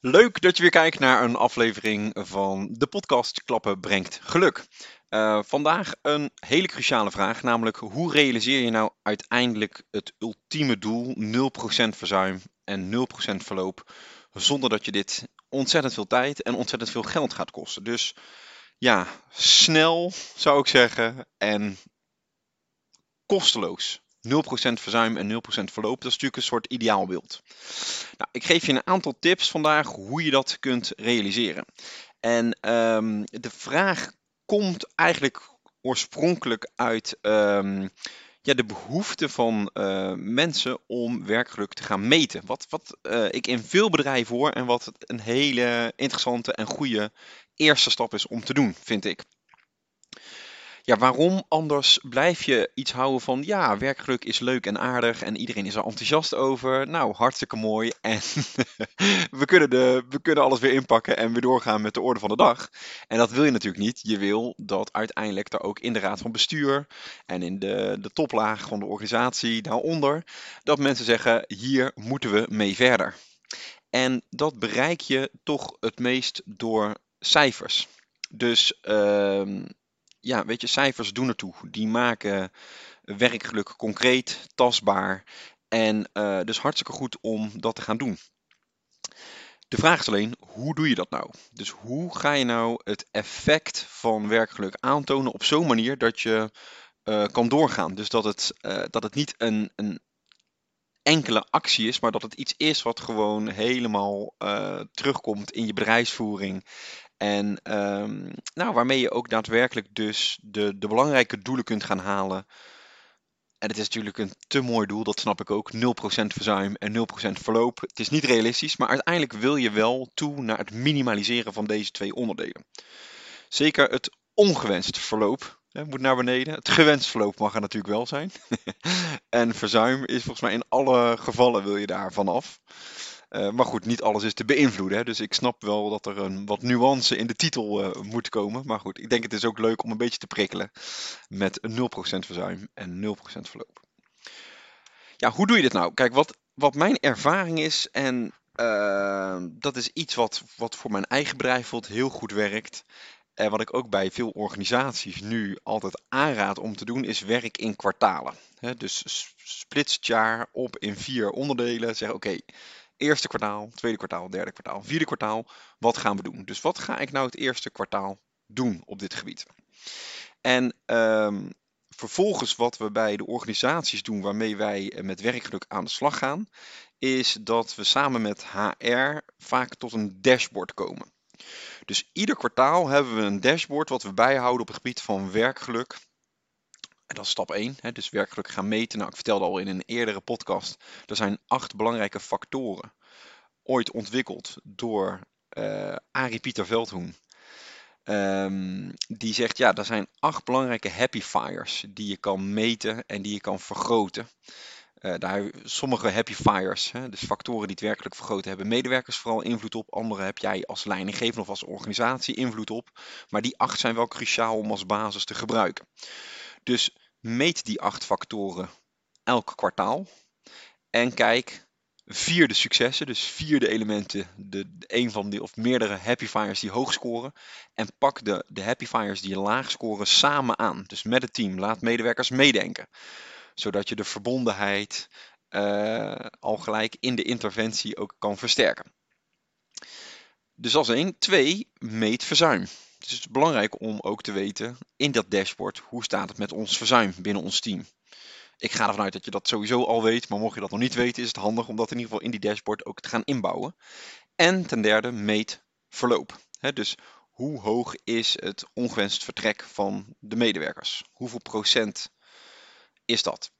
Leuk dat je weer kijkt naar een aflevering van de podcast Klappen brengt geluk. Uh, vandaag een hele cruciale vraag, namelijk hoe realiseer je nou uiteindelijk het ultieme doel 0% verzuim en 0% verloop, zonder dat je dit ontzettend veel tijd en ontzettend veel geld gaat kosten. Dus ja, snel zou ik zeggen en kosteloos. 0% verzuim en 0% verloop. Dat is natuurlijk een soort ideaalbeeld. Nou, ik geef je een aantal tips vandaag hoe je dat kunt realiseren. En um, de vraag komt eigenlijk oorspronkelijk uit um, ja, de behoefte van uh, mensen om werkgeluk te gaan meten. Wat, wat uh, ik in veel bedrijven hoor en wat een hele interessante en goede eerste stap is om te doen, vind ik. Ja, waarom anders blijf je iets houden van ja, werkgeluk is leuk en aardig en iedereen is er enthousiast over. Nou, hartstikke mooi. En we, kunnen de, we kunnen alles weer inpakken en weer doorgaan met de orde van de dag. En dat wil je natuurlijk niet. Je wil dat uiteindelijk er ook in de raad van bestuur en in de, de toplaag van de organisatie daaronder, dat mensen zeggen hier moeten we mee verder. En dat bereik je toch het meest door cijfers. Dus uh, ja, weet je, cijfers doen ertoe. Die maken werkgeluk concreet, tastbaar. En uh, dus hartstikke goed om dat te gaan doen. De vraag is alleen, hoe doe je dat nou? Dus hoe ga je nou het effect van werkgeluk aantonen op zo'n manier dat je uh, kan doorgaan? Dus dat het, dat het niet een, een enkele actie is, maar dat het iets is wat gewoon helemaal terugkomt in je bedrijfsvoering en um, nou, waarmee je ook daadwerkelijk dus de, de belangrijke doelen kunt gaan halen. En het is natuurlijk een te mooi doel, dat snap ik ook. 0% verzuim en 0% verloop. Het is niet realistisch, maar uiteindelijk wil je wel toe naar het minimaliseren van deze twee onderdelen. Zeker het ongewenst verloop hè, moet naar beneden. Het gewenst verloop mag er natuurlijk wel zijn. en verzuim is volgens mij in alle gevallen wil je daar vanaf. Uh, maar goed, niet alles is te beïnvloeden. Hè? Dus ik snap wel dat er een wat nuance in de titel uh, moet komen. Maar goed, ik denk het is ook leuk om een beetje te prikkelen met 0% verzuim en 0% verloop. Ja, hoe doe je dit nou? Kijk, wat, wat mijn ervaring is, en uh, dat is iets wat, wat voor mijn eigen bedrijf heel goed werkt. En wat ik ook bij veel organisaties nu altijd aanraad om te doen, is werk in kwartalen. Dus splits het jaar op in vier onderdelen. Zeg oké, Eerste kwartaal, tweede kwartaal, derde kwartaal, vierde kwartaal. Wat gaan we doen? Dus wat ga ik nou het eerste kwartaal doen op dit gebied? En um, vervolgens wat we bij de organisaties doen waarmee wij eh, met werkgeluk aan de slag gaan, is dat we samen met HR vaak tot een dashboard komen. Dus ieder kwartaal hebben we een dashboard wat we bijhouden op het gebied van werkgeluk, en dat is stap 1, hè, dus werkelijk gaan meten. Nou, ik vertelde al in een eerdere podcast, er zijn acht belangrijke factoren. Ooit ontwikkeld door uh, Arie Pieter Veldhoen. Um, die zegt, ja, er zijn acht belangrijke happy fires die je kan meten en die je kan vergroten. Uh, daar, sommige happy fires, hè, dus factoren die het werkelijk vergroten, hebben medewerkers vooral invloed op. Andere heb jij als leidinggever of als organisatie invloed op. Maar die acht zijn wel cruciaal om als basis te gebruiken. Dus meet die acht factoren elk kwartaal. En kijk vier de successen, dus vier de elementen, de, een van die of meerdere happy fires die hoog scoren. En pak de, de happy die laag scoren samen aan. Dus met het team. Laat medewerkers meedenken. Zodat je de verbondenheid uh, al gelijk in de interventie ook kan versterken. Dus als één. Twee, meet verzuim. Het is belangrijk om ook te weten in dat dashboard hoe staat het met ons verzuim binnen ons team. Ik ga ervan uit dat je dat sowieso al weet, maar mocht je dat nog niet weten, is het handig om dat in ieder geval in die dashboard ook te gaan inbouwen. En ten derde, meet verloop. dus hoe hoog is het ongewenst vertrek van de medewerkers? Hoeveel procent is dat?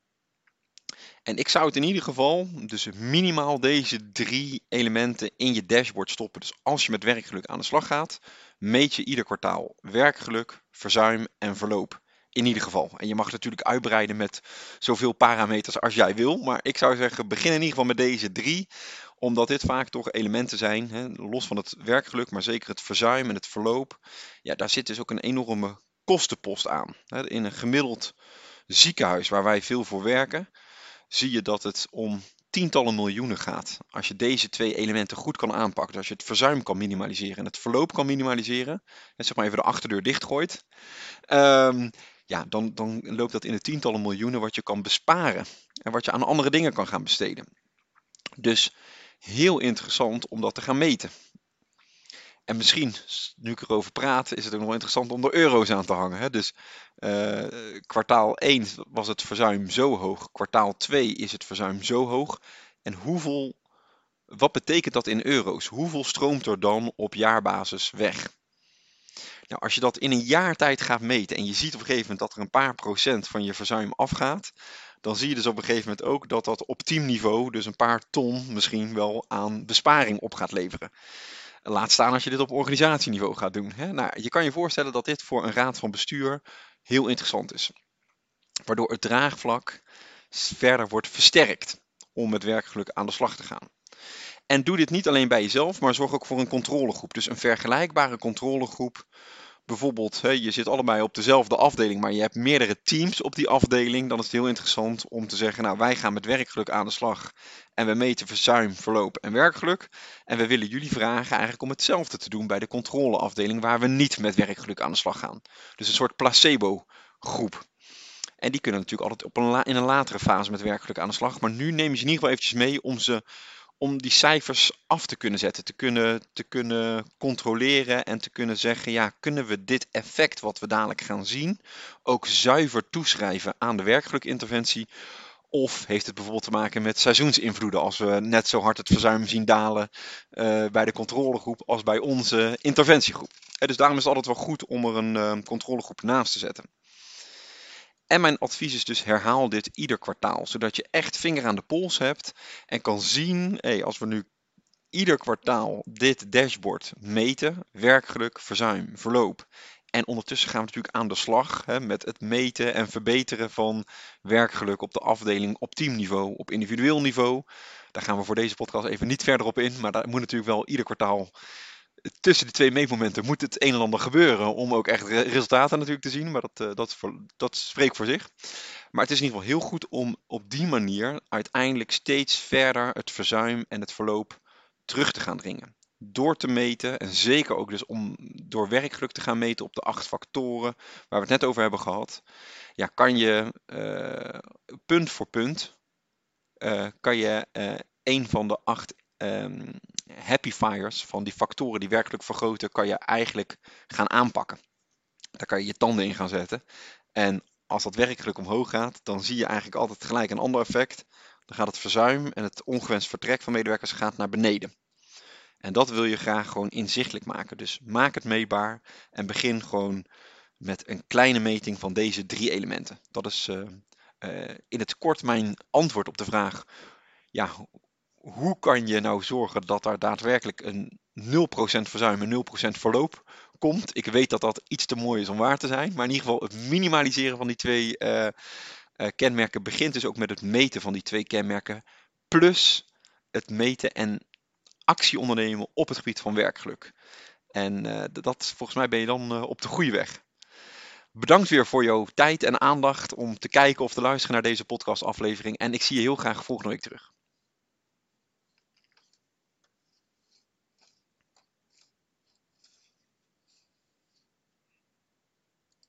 En ik zou het in ieder geval, dus minimaal deze drie elementen in je dashboard stoppen. Dus als je met werkgeluk aan de slag gaat, meet je ieder kwartaal werkgeluk, verzuim en verloop. In ieder geval. En je mag natuurlijk uitbreiden met zoveel parameters als jij wil. Maar ik zou zeggen, begin in ieder geval met deze drie. Omdat dit vaak toch elementen zijn, hè, los van het werkgeluk, maar zeker het verzuim en het verloop. Ja, daar zit dus ook een enorme kostenpost aan. In een gemiddeld ziekenhuis waar wij veel voor werken, zie je dat het om tientallen miljoenen gaat. Als je deze twee elementen goed kan aanpakken. Dus als je het verzuim kan minimaliseren en het verloop kan minimaliseren. En zeg maar even de achterdeur dichtgooit. Um, ja, dan, dan loopt dat in de tientallen miljoenen wat je kan besparen. En wat je aan andere dingen kan gaan besteden. Dus heel interessant om dat te gaan meten. En misschien, nu ik erover praat, is het ook nog interessant om er euro's aan te hangen. Hè? Dus uh, kwartaal 1 was het verzuim zo hoog, kwartaal 2 is het verzuim zo hoog. En hoeveel, wat betekent dat in euro's? Hoeveel stroomt er dan op jaarbasis weg? Nou, als je dat in een jaar tijd gaat meten en je ziet op een gegeven moment dat er een paar procent van je verzuim afgaat, dan zie je dus op een gegeven moment ook dat dat op teamniveau dus een paar ton misschien wel aan besparing op gaat leveren. Laat staan als je dit op organisatieniveau gaat doen. Hè? Nou, je kan je voorstellen dat dit voor een raad van bestuur heel interessant is. Waardoor het draagvlak verder wordt versterkt om met werkgeluk aan de slag te gaan. En doe dit niet alleen bij jezelf, maar zorg ook voor een controlegroep. Dus een vergelijkbare controlegroep. Bijvoorbeeld, je zit allebei op dezelfde afdeling, maar je hebt meerdere teams op die afdeling. Dan is het heel interessant om te zeggen, nou wij gaan met werkgeluk aan de slag. En we meten verzuim, verloop en werkgeluk. En we willen jullie vragen eigenlijk om hetzelfde te doen bij de controleafdeling waar we niet met werkgeluk aan de slag gaan. Dus een soort placebo groep. En die kunnen natuurlijk altijd op een in een latere fase met werkgeluk aan de slag. Maar nu neem je ze in ieder geval eventjes mee om ze om die cijfers af te kunnen zetten, te kunnen, te kunnen controleren en te kunnen zeggen, ja, kunnen we dit effect wat we dadelijk gaan zien ook zuiver toeschrijven aan de werkgelukinterventie? Of heeft het bijvoorbeeld te maken met seizoensinvloeden, als we net zo hard het verzuim zien dalen uh, bij de controlegroep als bij onze interventiegroep. Uh, dus daarom is het altijd wel goed om er een uh, controlegroep naast te zetten. En mijn advies is dus herhaal dit ieder kwartaal, zodat je echt vinger aan de pols hebt en kan zien, hey, als we nu ieder kwartaal dit dashboard meten, werkgeluk, verzuim, verloop. En ondertussen gaan we natuurlijk aan de slag hè, met het meten en verbeteren van werkgeluk op de afdeling op teamniveau, op individueel niveau. Daar gaan we voor deze podcast even niet verder op in, maar daar moet natuurlijk wel ieder kwartaal tussen de twee meetmomenten moet het een en ander gebeuren om ook echt resultaten natuurlijk te zien. Maar dat, uh, dat, dat spreekt voor zich. Maar het is in ieder geval heel goed om op die manier uiteindelijk steeds verder het verzuim en het verloop terug te gaan dringen. Door te meten en zeker ook dus om door werkgeluk te gaan meten op de acht factoren waar we het net over hebben gehad. Ja, kan je uh, punt voor punt uh, kan je een van de acht um, happy fires van die factoren die werkelijk vergroten, kan je eigenlijk gaan aanpakken. Daar kan je je tanden in gaan zetten. En als dat werkelijk omhoog gaat, dan zie je eigenlijk altijd gelijk een ander effect. Dan gaat het verzuim en het ongewenst vertrek van medewerkers gaat naar beneden. En dat wil je graag gewoon inzichtelijk maken. Dus maak het meetbaar en begin gewoon met een kleine meting van deze drie elementen. Dat is uh, uh, in het kort mijn antwoord op de vraag: ja, hoe kan je nou zorgen dat daar daadwerkelijk een 0% verzuim en 0% verloop komt? Ik weet dat dat iets te mooi is om waar te zijn, maar in ieder geval het minimaliseren van die twee uh, uh, kenmerken begint dus ook met het meten van die twee kenmerken, plus het meten en actie ondernemen op het gebied van werkgeluk. En uh, dat, volgens mij ben je dan op de goede weg. Bedankt weer voor jouw tijd en aandacht om te kijken of te luisteren naar deze podcastaflevering. En ik zie je heel graag volgende week terug.